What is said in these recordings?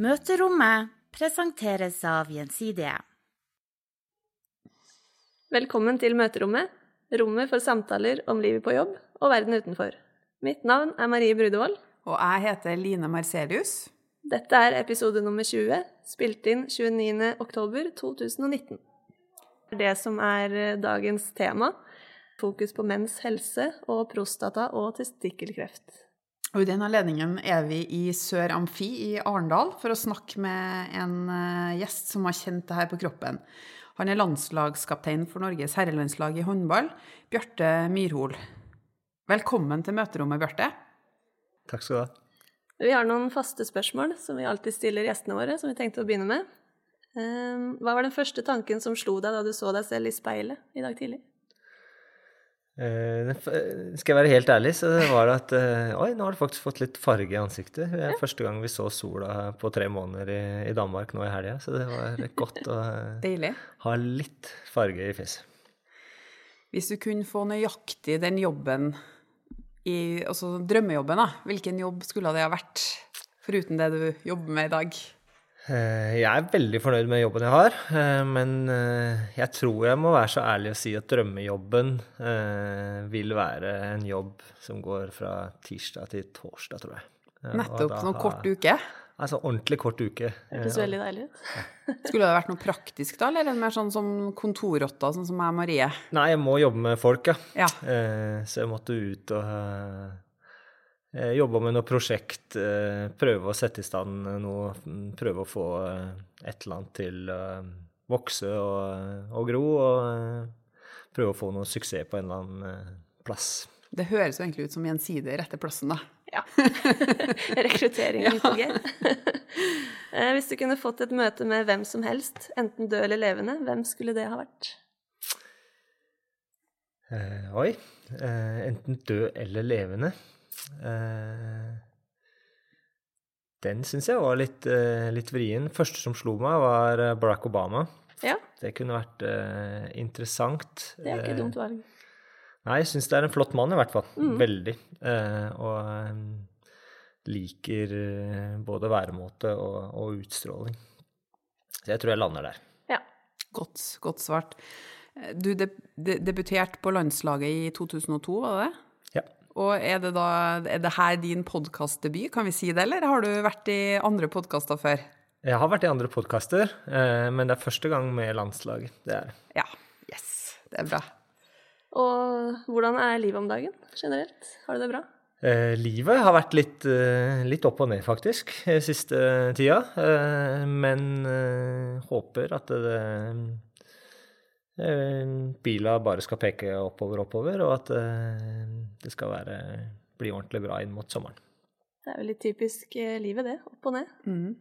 Møterommet presenteres av Gjensidige. Velkommen til møterommet, rommet for samtaler om livet på jobb og verden utenfor. Mitt navn er Marie Brudevold. Og jeg heter Line Marcelius. Dette er episode nummer 20, spilt inn 29. oktober 2019. Det som er dagens tema, fokus på menns helse og prostata- og testikkelkreft. Og I den anledningen er vi i Sør Amfi i Arendal for å snakke med en eh, gjest som har kjent det her på kroppen. Han er landslagskaptein for Norges herrelandslag i håndball, Bjarte Myrhol. Velkommen til møterommet, Bjarte. Takk skal du ha. Vi har noen faste spørsmål som vi alltid stiller gjestene våre, som vi tenkte å begynne med. Ehm, Hva var den første tanken som slo deg da du så deg selv i speilet i dag tidlig? Eh, skal jeg være helt ærlig, så var det at eh, Oi, nå har du faktisk fått litt farge i ansiktet. Det er første gang vi så sola på tre måneder i, i Danmark nå i helga, så det var godt å eh, Deilig. ha litt farge i fjeset. Hvis du kunne få nøyaktig den jobben i Altså drømmejobben, da. Hvilken jobb skulle det ha vært? Foruten det du jobber med i dag. Eh, Jeg er veldig fornøyd med jobben jeg har, eh, men eh, jeg tror jeg må være så ærlig å si at drømmejobben eh, vil være en jobb som går fra tirsdag til torsdag, tror jeg. Nettopp. Noen kort uke. Altså ordentlig kort uke. Hørtes veldig deilig ut. Skulle det vært noe praktisk da, eller er mer sånn som kontorrotta, sånn som jeg og Marie? Nei, jeg må jobbe med folk, ja. Ja. Eh, så jeg måtte ut og eh, jobbe med noe prosjekt. Eh, prøve å sette i stand noe mm, Prøve å få eh, et eller annet til å vokse og, og gro. Og prøve å få noe suksess på en eller annen plass. Det høres jo egentlig ut som gjensidig rette plassen, da. Ja. Rekruttering er på G. Eh, Hvis du kunne fått et møte med hvem som helst, enten død eller levende, hvem skulle det ha vært? Eh, oi. Eh, enten død eller levende. Eh, den syns jeg var litt, eh, litt vrien. Første som slo meg, var eh, Barack Obama. Ja, Det kunne vært interessant. det er ikke et dumt valg. Nei, jeg syns det er en flott mann, i hvert fall. Veldig. Eh, og liker både væremåte og, og utstråling. Så jeg tror jeg lander der. Ja. Godt, godt svart. Du de, de, debuterte på landslaget i 2002, var det det? Og er det da er det her din podkastdebut, kan vi si det, eller har du vært i andre podkaster før? Jeg har vært i andre podkaster, eh, men det er første gang med landslaget. Det er det. Ja. Yes. Det er bra. Og hvordan er livet om dagen generelt? Har du det bra? Eh, livet har vært litt, eh, litt opp og ned, faktisk, eh, siste tida. Eh, men håper at det Bila bare skal peke oppover, oppover, og at eh, det skal være, bli ordentlig bra inn mot sommeren. Det er jo litt typisk eh, livet, det. Opp og ned. Mm.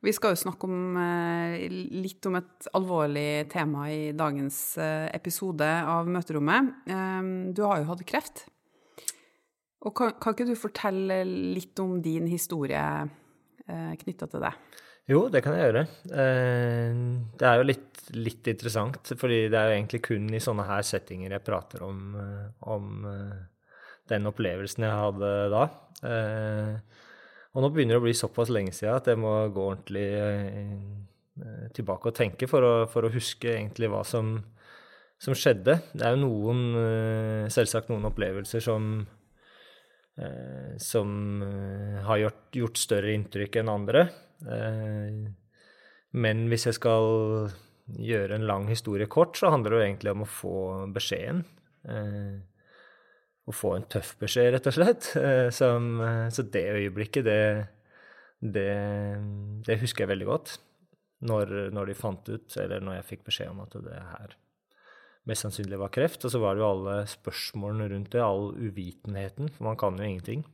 Vi skal jo snakke om, eh, litt om et alvorlig tema i dagens eh, episode av Møterommet. Eh, Du har jo hatt kreft. Og kan, kan ikke du fortelle litt om din historie eh, knytta til det? Jo, det kan jeg gjøre. Eh, Det er jo litt, litt interessant, fordi det er jo egentlig kun i sånne her settinger jeg prater om, eh, om eh, den opplevelsen jeg hadde da. Og nå begynner det å bli såpass lenge siden at jeg må gå ordentlig tilbake og tenke for å, for å huske egentlig hva som, som skjedde. Det er jo noen, selvsagt noen opplevelser som som har gjort, gjort større inntrykk enn andre. Eh, men hvis jeg skal gjøre en lang historie kort, så handler det jo egentlig om å få beskjeden. Eh, å få en tøff beskjed, rett og slett. Eh, som, så det øyeblikket, det, det, det husker jeg veldig godt. Når, når de fant ut, eller når jeg fikk beskjed om at det her mest sannsynlig var kreft. Og så var det jo alle spørsmålene rundt det, all uvitenheten, for man kan jo ingenting.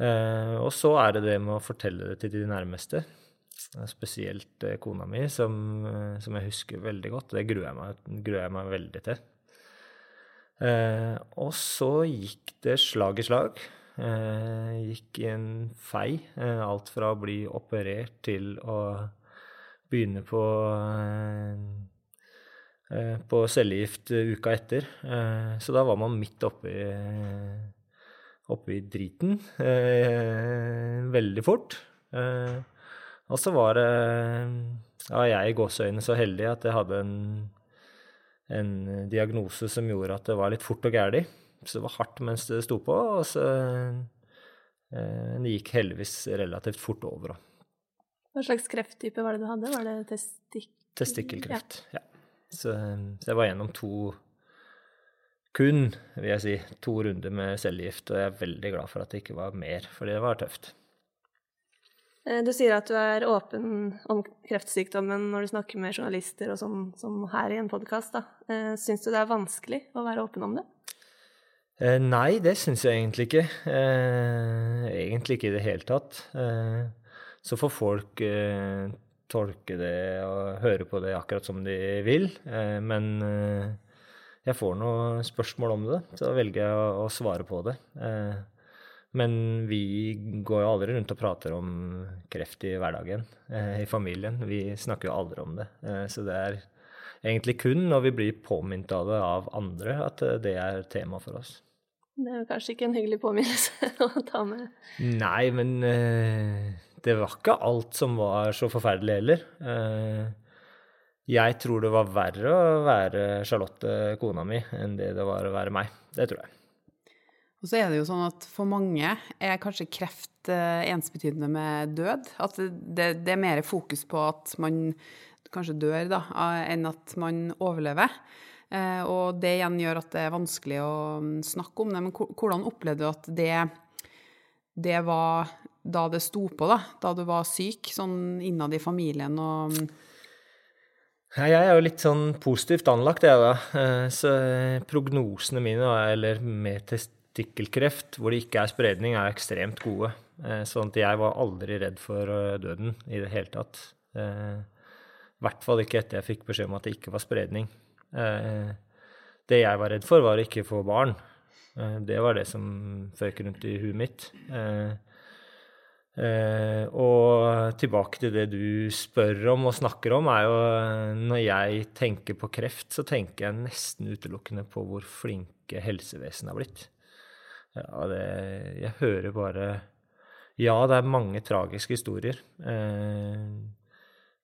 Eh, og så er det det med å fortelle det til de nærmeste, eh, spesielt eh, kona mi, som, som jeg husker veldig godt. Det gruer jeg meg, gruer jeg meg veldig til. Og så gikk det slag i slag. Gikk i en fei. Alt fra å bli operert til å begynne på på cellegift uka etter. Så da var man midt oppi, i driten eh, veldig fort. Eh, Og så var det ja, jeg i gåseøynene så heldig at jeg hadde en, en diagnose som gjorde at det var litt fort og gæli. Så det var hardt mens det sto på, og så eh, det gikk heldigvis relativt fort over. Hva slags krefttype var det du hadde? Var det testik... Testikkelkreft, ja. Så, så jeg var gjennom to kun, vil jeg si, to runder med cellegift, og jeg er veldig glad for at det ikke var mer, fordi det var tøft. Eh, du sier at du er åpen om kreftsykdommen når du snakker med journalister og sånn som her i en podkast. Eh, syns du det er vanskelig å være åpen om det? Eh, nei, det syns jeg egentlig ikke. egentlig ikke i det hele tatt. så får folk tolke det og høre på det akkurat som de vil. men jeg får noen spørsmål om det, så velger jeg å, å svare på det. Eh, men vi går jo aldri rundt og prater om kreft i hverdagen eh, i familien. Vi snakker jo aldri om det. Eh, så det er egentlig kun når vi blir påminnet av det av andre, at eh, det er tema for oss. Det er jo kanskje ikke en hyggelig påminnelse å ta med? Nei, men eh, det var ikke alt som var så forferdelig heller. Eh, jeg tror det var verre å være Charlotte, kona mi, enn det det var å være meg. Det tror jeg. Og så er det jo sånn at for mange er kanskje kreft eh, ensbetydende med død. At det, det, er mer fokus på at man kanskje dør, da, enn at man overlever. Eh, og det igjen gjør at det er vanskelig å mm, snakke om det. Men hvordan opplevde du at det, det var da det sto på, da? Da du var syk, sånn innad i familien og mm, jeg er jo litt sånn positivt anlagt, jeg, da. Eh, så prognosene mine, eller med testikkelkreft, hvor det ikke er spredning, er ekstremt gode. Eh, sånn at jeg var aldri redd for eh, døden i det hele tatt. I hvert fall ikke etter jeg fikk beskjed om at det ikke var spredning. Det jeg var redd for, var å ikke få barn. Det var det som føk rundt i huet mitt. Uh, og tilbake til det du spør om og snakker om, er jo når jeg tenker på kreft, så tenker jeg nesten utelukkende på hvor flinke helsevesenet har blitt. Ja, det, jeg hører bare Ja, det er mange tragiske historier. Uh,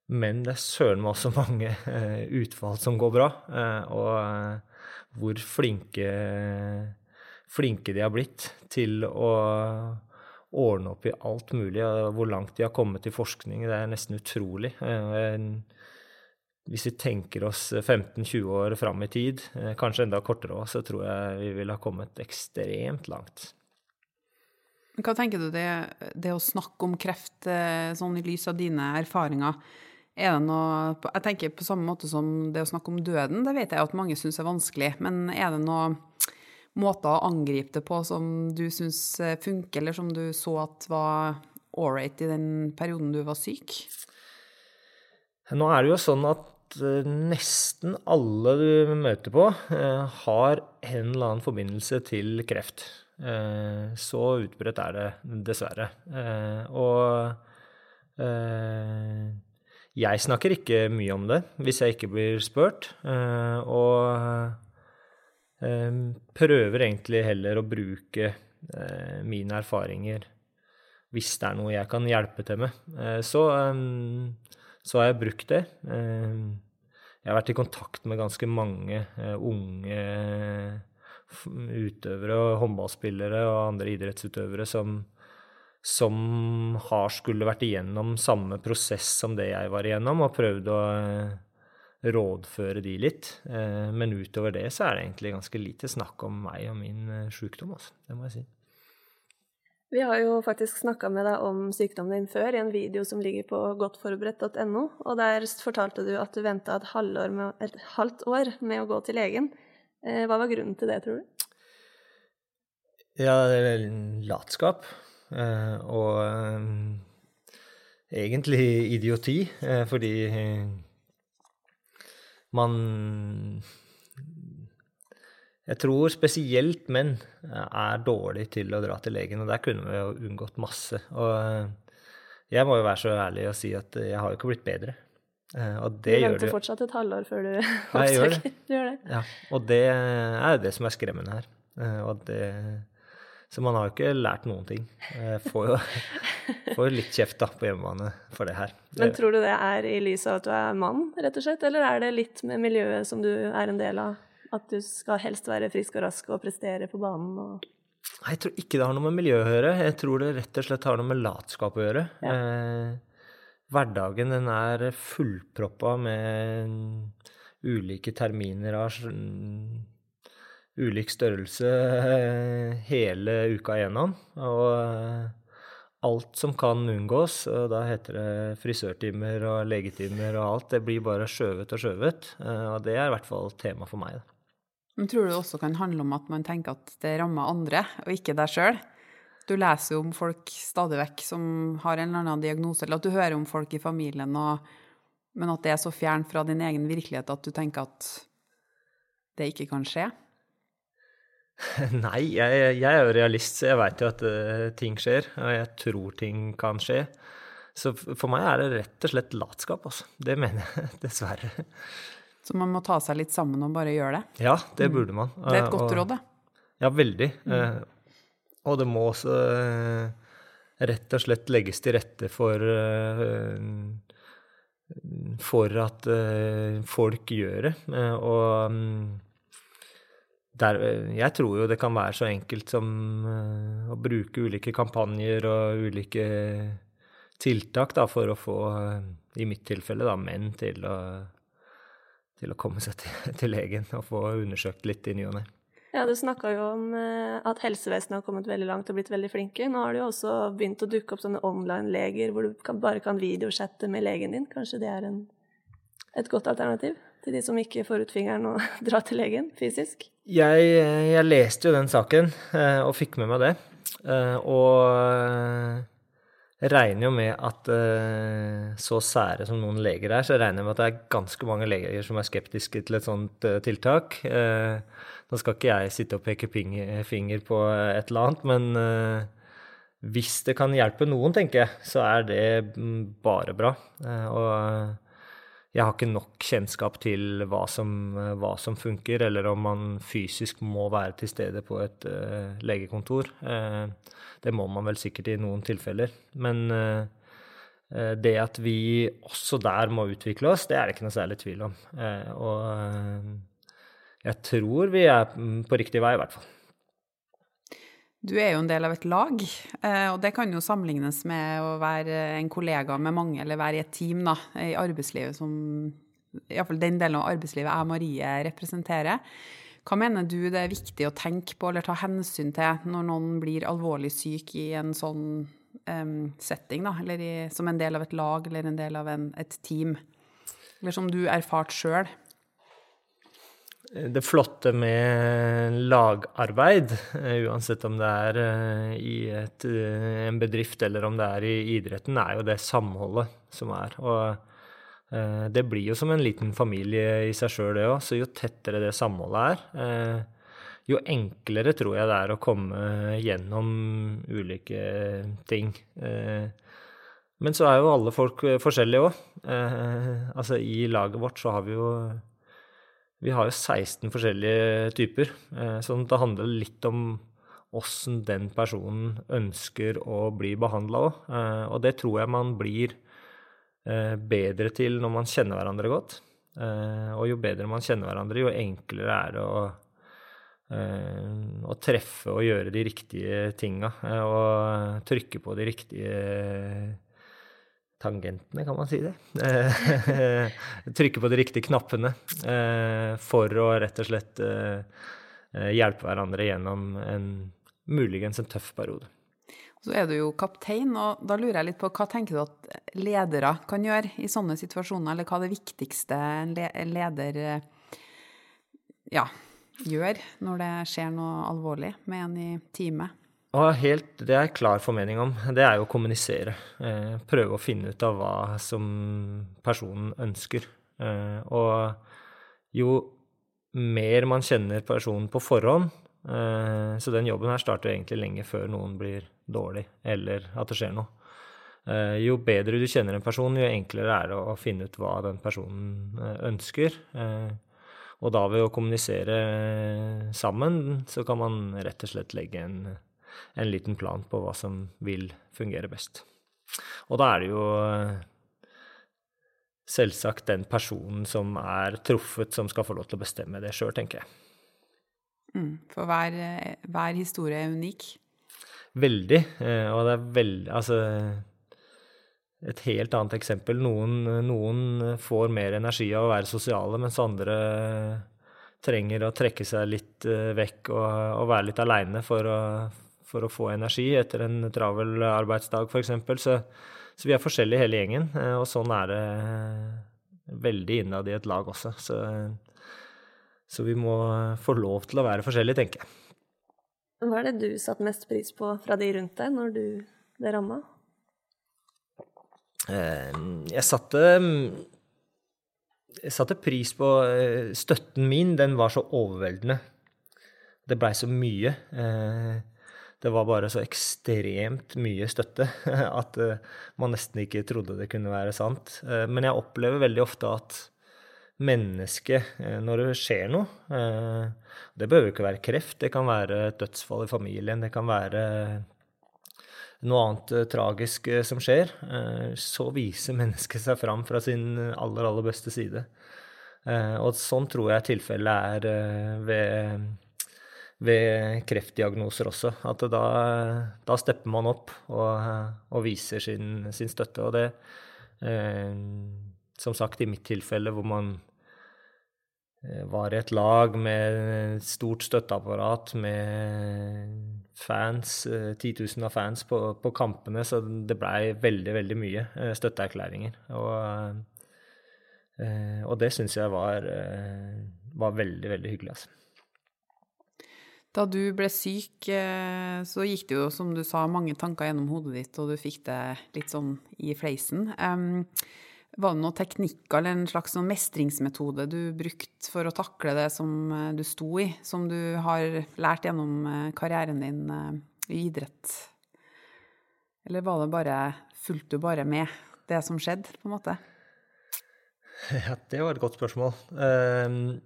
men det er søren meg også mange uh, utfall som går bra. og hvor flinke, flinke de har blitt til å ordne opp i alt mulig. Hvor langt de har kommet i forskning, det er nesten utrolig. Eh, hvis vi tenker oss 15-20 år fram i tid, eh, kanskje enda kortere òg, så tror jeg vi ville ha kommet ekstremt langt. Hva tenker du det, det å snakke om kreft eh, sånn i lys av dine erfaringer? Er det noe Jeg tenker på samme måte som det å snakke om døden, det vet jeg at mange syns er vanskelig. Men er det noe måter å angripe det på som du syns eh, funker, eller som du så at var ålreit i den perioden du var syk? Nå er det jo sånn at eh, nesten alle du møter på, eh, har en eller annen forbindelse til kreft. Så utbredt er det dessverre. Og jeg snakker ikke mye om det hvis jeg ikke blir spurt. Og prøver egentlig heller å bruke eh, mine erfaringer hvis det er noe jeg kan hjelpe til med. Eh, så, ehm, så har jeg brukt det. Ehm, jeg har vært i kontakt med ganske mange eh, unge utøvere håndballspillere og andre idrettsutøvere som, som har skulle vært igjennom samme prosess som det jeg var igjennom, og prøvd å rådføre de litt. Eh, men utover det så er det egentlig ganske lite snakk om meg og min eh, sykdom, altså. Det må jeg si. Vi har jo faktisk snakka med deg om sykdommen din før i en video som ligger på godtforberedt.no, og der fortalte du at du venta et, et, halvt år med å gå til legen. Eh, hva var grunnen til det, tror du? Ja, det er latskap. Og egentlig idioti, fordi man Jeg tror spesielt menn er dårlige til å dra til legen, og der kunne vi jo unngått masse. Og eh, jeg må jo være så ærlig og si at jeg har jo ikke blitt bedre. Eh, og det du venter fortsatt et halvår før du oppsøker. Du gjør det. Ja, og det er det som er skremmende her. Eh, og det Så man har jo ikke lært noen ting. Får jo, får jo litt kjeft da på hjemmebane for det her. Men tror du det er i lys av at du er mann, rett og slett, eller er det litt med miljøet som du er en del av? At du skal helst være frisk og rask og prestere på banen og Nei, Jeg tror ikke det har noe med miljø å gjøre. Jeg tror det rett og slett har noe med latskap å gjøre. Ja. Eh, hverdagen den er fullproppa med ulike terminer av ulik størrelse eh, hele uka igjennom. Og eh, alt som kan unngås, og da heter det frisørtimer og legetimer og alt, det blir bare skjøvet og skjøvet. Eh, og det er i hvert fall tema for meg. Men tror du det også kan handle om at man tenker at det rammer andre, og ikke deg sjøl? Du leser jo om folk stadig vekk som har en eller annen diagnose, eller at du hører om folk i familien, og, men at det er så fjernt fra din egen virkelighet at du tenker at det ikke kan skje? Nei, jeg, jeg er jo realist, så jeg veit jo at uh, ting skjer, og jeg tror ting kan skje. Så for meg er det rett og slett latskap, altså. Det mener jeg, dessverre. Så man må ta seg litt sammen og bare gjøre det? Ja, det burde man. Det er et Eh, godt og- råd, det. Ja, veldig. Eh, og det må også uh, rett og slett legges til rette for for at folk gjør det. Og mm, der, jeg tror jo det kan være så enkelt som eh, å bruke ulike kampanjer og ulike tiltak da, for å få, eh, i mitt tilfelle, da, menn til å, til å komme seg til, til legen og få undersøkt litt i ny og ne. Ja, du snakka jo om eh, at helsevesenet har kommet veldig langt og blitt veldig flinke. Nå har det jo også begynt å dukke opp sånne online-leger hvor du kan, bare kan videochatte med legen din. Kanskje det er en, et godt alternativ til de som ikke får ut fingeren og drar til legen fysisk? Jeg, jeg leste jo den saken eh, og fikk med meg det. Eh, og eh, jeg regner jo med at eh, så sære som noen leger er, så jeg regner jeg med at det er ganske mange leger som er skeptiske til et sånt eh, tiltak. Eh, nå skal ikke jeg sitte og peke finger på et eller annet, men eh, hvis det kan hjelpe noen, tenker jeg, så er det mm, bare bra. Eh, og jeg har ikke nok kjennskap til hva som, hva som funker, eller om man fysisk må være til stede på et uh, legekontor. Uh, det må man vel sikkert i noen tilfeller. Men eh, eh, det at vi også der må utvikle oss, det er det ikke noe særlig tvil om. Eh, og eh, jeg tror vi er mm, på riktig vei, i hvert fall. Du er jo en del av et lag, eh, og det kan jo sammenlignes med å være en kollega med mange, eller være i et team da, i arbeidslivet, som iallfall den delen av arbeidslivet jeg Marie representerer. Hva mener du det er viktig å tenke på eller ta hensyn til når noen blir alvorlig syk i en sånn um, setting, da, eller i, som en del av et lag eller en del av en, et team? Eller som du erfarte sjøl? Det flotte med lagarbeid, eh, uansett om det er eh, i et, eh, en bedrift eller om det er i idretten, er jo det samholdet som er. Og det blir jo som en liten familie i seg sjøl, det òg. Så jo tettere det samholdet er, jo enklere tror jeg det er å komme gjennom ulike ting. Men så er jo alle folk forskjellige òg. Altså i laget vårt så har vi jo vi har jo 16 forskjellige typer, eh, så det handler litt om åssen den personen ønsker å bli behandla òg. Og det tror jeg man blir eh, bedre til når man kjenner hverandre godt. Eh, Og jo bedre man kjenner hverandre, jo enklere er det å, eh, å treffe og gjøre de riktige tinga. eh, Og trykke på de riktige tangentene, kan man si det? Eh, Trykke på de riktige knappene eh, for å rett og slett eh, hjelpe hverandre gjennom en muligens en tøff periode. Så er du jo kaptein, og da lurer jeg litt på hva tenker du at ledere kan gjøre i sånne situasjoner, eller hva er det viktigste en leder ja, gjør når det skjer noe alvorlig med en i teamet? Og helt, det er jeg klar formening om. Det er jo å kommunisere. Eh, prøve å finne ut av hva som personen ønsker. Eh, og jo mer man kjenner personen på forhånd eh, Så den jobben her starter egentlig lenge før noen blir dårlig, eller at det skjer noe. Eh, jo bedre du kjenner en person, jo enklere er det å finne ut hva den personen eh, ønsker. Eh, og da ved å kommunisere sammen, så kan man rett og slett legge en en liten plan på hva som vil fungere best. Og da er det jo selvsagt den personen som er truffet, som skal få lov til å bestemme det sjøl, tenker jeg. Mm, for hver, hver, historie er unik? Veldig. Eh, og det er veldig Altså et helt annet eksempel. Noen, noen, får mer energi av å være sosiale, mens andre trenger å trekke seg litt eh, vekk og, og være litt aleine for, for, å få energi etter en travel arbeidsdag, f.eks. Så så vi er forskjellige hele gjengen, eh, og sånn er det veldig innad i et lag også. Så, så vi må få lov til å være forskjellige, tenker jeg. Hva er det du satte mest pris på fra de rundt deg når du ble ramma? Eh, jeg satte Jeg satte pris på eh, støtten min. Den var så overveldende. Det blei så mye det var bare så ekstremt mye støtte at uh, man nesten ikke trodde det kunne være sant. Uh, men jeg opplever veldig ofte at mennesket, uh, når det skjer noe Det behøver ikke være kreft, det kan være et dødsfall i familien, det kan være noe annet tragisk som skjer. så viser mennesket seg fram fra sin aller, aller beste side. og sånn tror jeg tilfellet er ved ved kreftdiagnoser også. At da, da stepper man opp og, og viser sin, sin, støtte. Og det, eh, som sagt, i mitt tilfelle hvor man eh, var i et lag med stort støtteapparat, med fans, eh, 10 000 av fans på, på kampene, så det blei veldig, veldig mye eh, støtteerklæringer. Og, eh, og det syns jeg var, eh, var veldig, veldig hyggelig, altså. Da du ble syk, eh, så gikk det jo, som du sa, mange tanker gjennom hodet ditt, og du fikk det litt sånn i fleisen. Var det noen teknikker eller en slags mestringsmetode du brukte for å takle det som eh, du sto i, som du har lært gjennom eh, karrieren din i idrett? Eller var det bare Fulgte du bare med det som skjedde, på en måte? Ja, det var et godt spørsmål. Uh,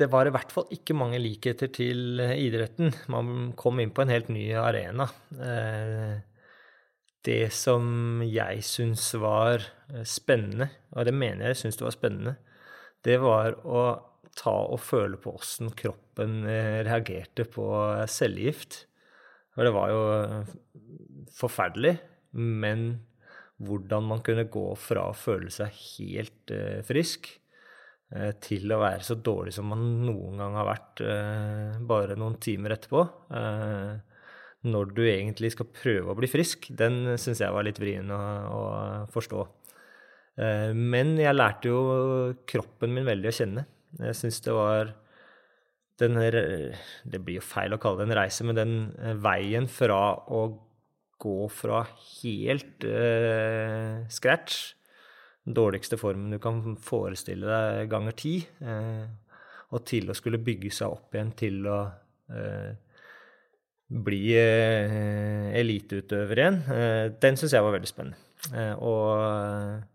det var i hvert fall ikke mange likheter til eh, idretten. Man kom inn på en helt ny arena. Eh, det som jeg syns var eh, spennende, og det mener jeg syns det var spennende, det var å ta og føle på åssen kroppen reagerte på cellegift. For det var jo forferdelig, men hvordan man kunne gå fra å føle seg helt frisk til å være så dårlig som man noen gang har vært eh, bare noen timer etterpå. Eh, når du egentlig skal prøve å bli frisk, den syns jeg var litt vrien å, å forstå. Men jeg lærte jo kroppen min veldig å kjenne. Jeg syns det var den Det blir jo feil å kalle det en reise, men den veien fra å gå fra helt uh, scratch dårligste formen du kan forestille deg ganger ti, eh, og til å skulle bygge seg opp igjen til å eh, bli eh, eliteutøver igjen, eh, den syns jeg var veldig spennende. Eh, og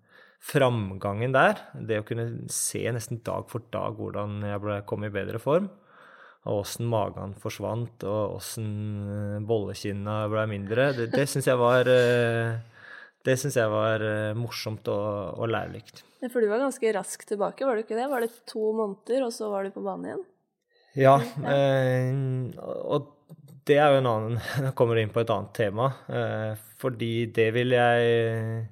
framgangen der, det å kunne se nesten dag for dag hvordan jeg ble, kom i bedre form, og åssen magen forsvant, og åssen eh, bollekinna ble mindre, det, det syns jeg var det syns jeg var uh, morsomt og, og lærerikt. Ja, for du var ganske raskt tilbake, var du ikke det? Var det to måneder, og så var du på banen igjen? Ja, eh, og det er jo en annen Jeg kommer inn på et annet tema. Eh, fordi det vil jeg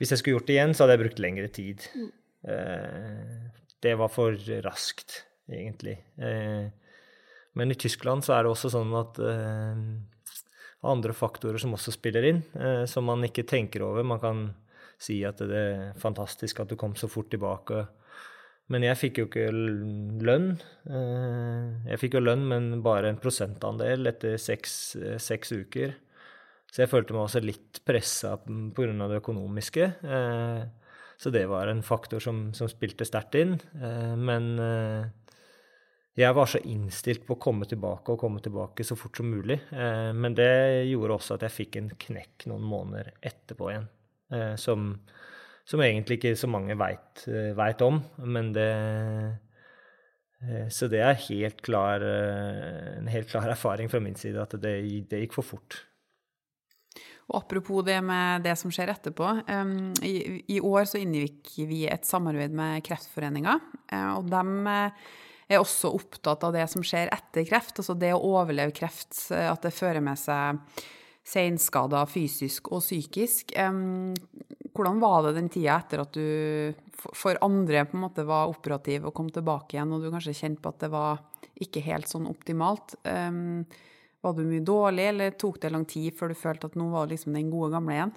Hvis jeg skulle gjort det igjen, så hadde jeg brukt lengre tid. Mm. Eh, det var for raskt, egentlig. Eh, men i Tyskland så er det også sånn at eh, andre faktorer som også spiller inn, eh, som man ikke tenker over. Man kan si at det er fantastisk at du kom så fort tilbake. Men jeg fikk jo ikke lønn. Eh, jeg fikk jo lønn, men bare en prosentandel etter seks, eh, seks uker. Så jeg følte meg også litt pressa pga. det økonomiske. Så det var en faktor som, som spilte sterkt inn. Men jeg var så innstilt på å komme tilbake og komme tilbake så fort som mulig. Eh, men det gjorde også at jeg fikk en knekk noen måneder etterpå igjen. Eh, som, som egentlig ikke så mange veit eh, om, men det så det er helt klar, en helt klar erfaring fra min side at det, det gikk for fort. Og apropos det med det som skjer etterpå. I, år så inngikk vi et samarbeid med Kreftforeninga, og de er også opptatt av det som skjer etter kreft. Altså det å overleve kreft, at det fører med seg seinskader fysisk og psykisk. Hvordan var det den tida etter at du for andre på en måte var operativ og kom tilbake igjen, og du kanskje kjente på at det var ikke helt sånn optimalt? Var du mye dårlig, eller tok det lang tid før du følte at nå var liksom den gode gamle igjen?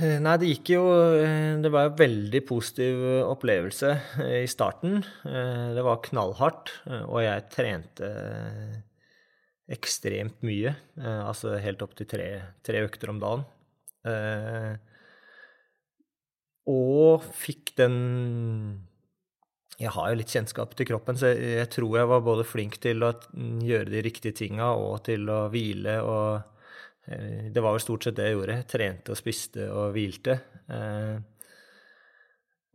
Eh, nei, det gikk jo eh, Det var en veldig positiv opplevelse eh, i starten. Det var knallhardt, og jeg trente ekstremt mye. Altså helt opp til tre, tre økter om dagen. Og fikk den Jeg har jo litt kjennskap til kroppen, så jeg tror jeg var både flink til å gjøre de riktige tinga og til å hvile og det var vel stort sett det jeg gjorde. Trente og spiste og hvilte. Eh,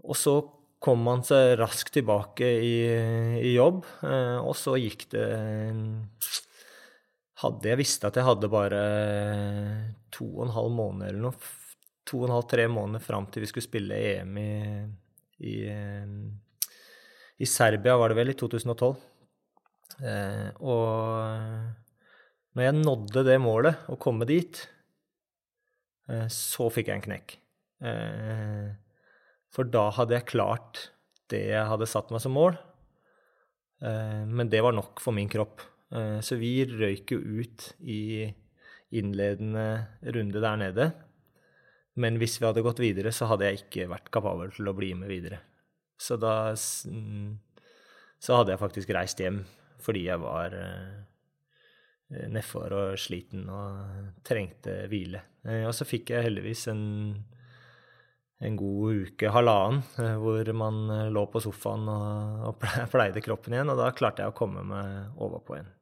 og så kom man seg raskt tilbake i, i jobb, eh, og så gikk det Hadde jeg visst at jeg hadde bare to og en halv måned eller noe, to og en halv, tre måneder fram til vi skulle spille EM i, i, i Serbia, var det vel, i 2012. og når jeg nådde det målet, å komme dit, eh, så fikk jeg en knekk. Eh, for da hadde jeg klart det jeg hadde satt meg som mål. Eh, men det var nok for min kropp. Så vi røyk jo ut i innledende runde der nede. Men hvis vi hadde gått videre, så hadde jeg ikke vært kapabel til å bli med videre. Så da mm, Så hadde jeg faktisk reist hjem fordi jeg var nedfor og sliten og trengte hvile. Eh, og så fikk jeg heldigvis en, en god uke, halvannen, eh, hvor man lå på sofaen og, og pleide kroppen igjen, og da klarte jeg å komme meg overpå igjen.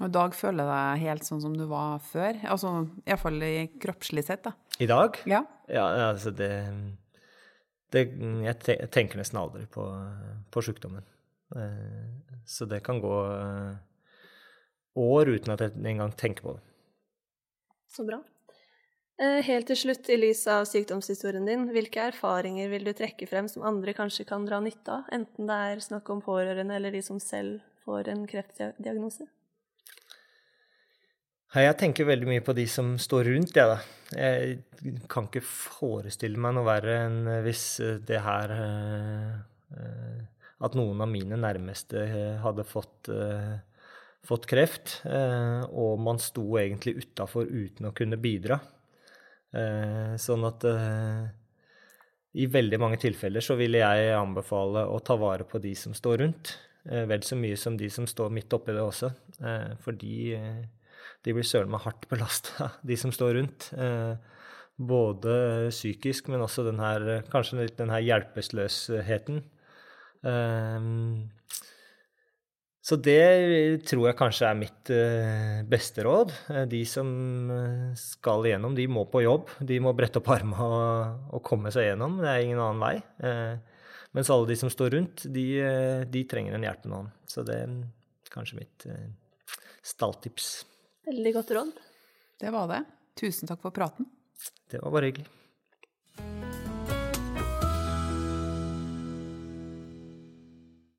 Og i dag føler jeg deg helt sånn som du var før? Altså iallfall i kroppslig sett, da. I dag? Ja. Ja, altså det, det Jeg tenker nesten aldri på, på sjukdommen. Så det kan gå år uten at jeg engang tenker på det. Så bra. Eh, helt til slutt, i lys av sykdomshistorien din, hvilke erfaringer vil du trekke frem som andre kanskje kan dra nytte av, enten det er snakk om pårørende eller de som selv får en kreftdiagnose? Jeg tenker veldig mye på de som står rundt, jeg, da. Jeg kan ikke forestille meg noe verre enn hvis det her eh, At noen av mine nærmeste hadde fått eh, fått kreft, eh, og man sto egentlig utafor uten å kunne bidra. Eh, sånn at eh, i veldig mange tilfeller så ville jeg anbefale å ta vare på de som står rundt, vel så mye som de som står midt oppi det også. For de, de blir søren meg hardt belasta, de som står rundt. Både psykisk, men også den her, kanskje litt den her hjelpeløsheten. Så det tror jeg kanskje er mitt uh, beste råd. Eh, de som eh, skal igjennom, de må på jobb. De må brette opp armene og, og, komme seg gjennom. Det er ingen annen vei. Mens alle de som står rundt, de, de trenger en hjelpende hånd. Så det er kanskje mitt stalltips. Veldig godt råd. Det var det. Tusen takk for praten. Det var bare hyggelig.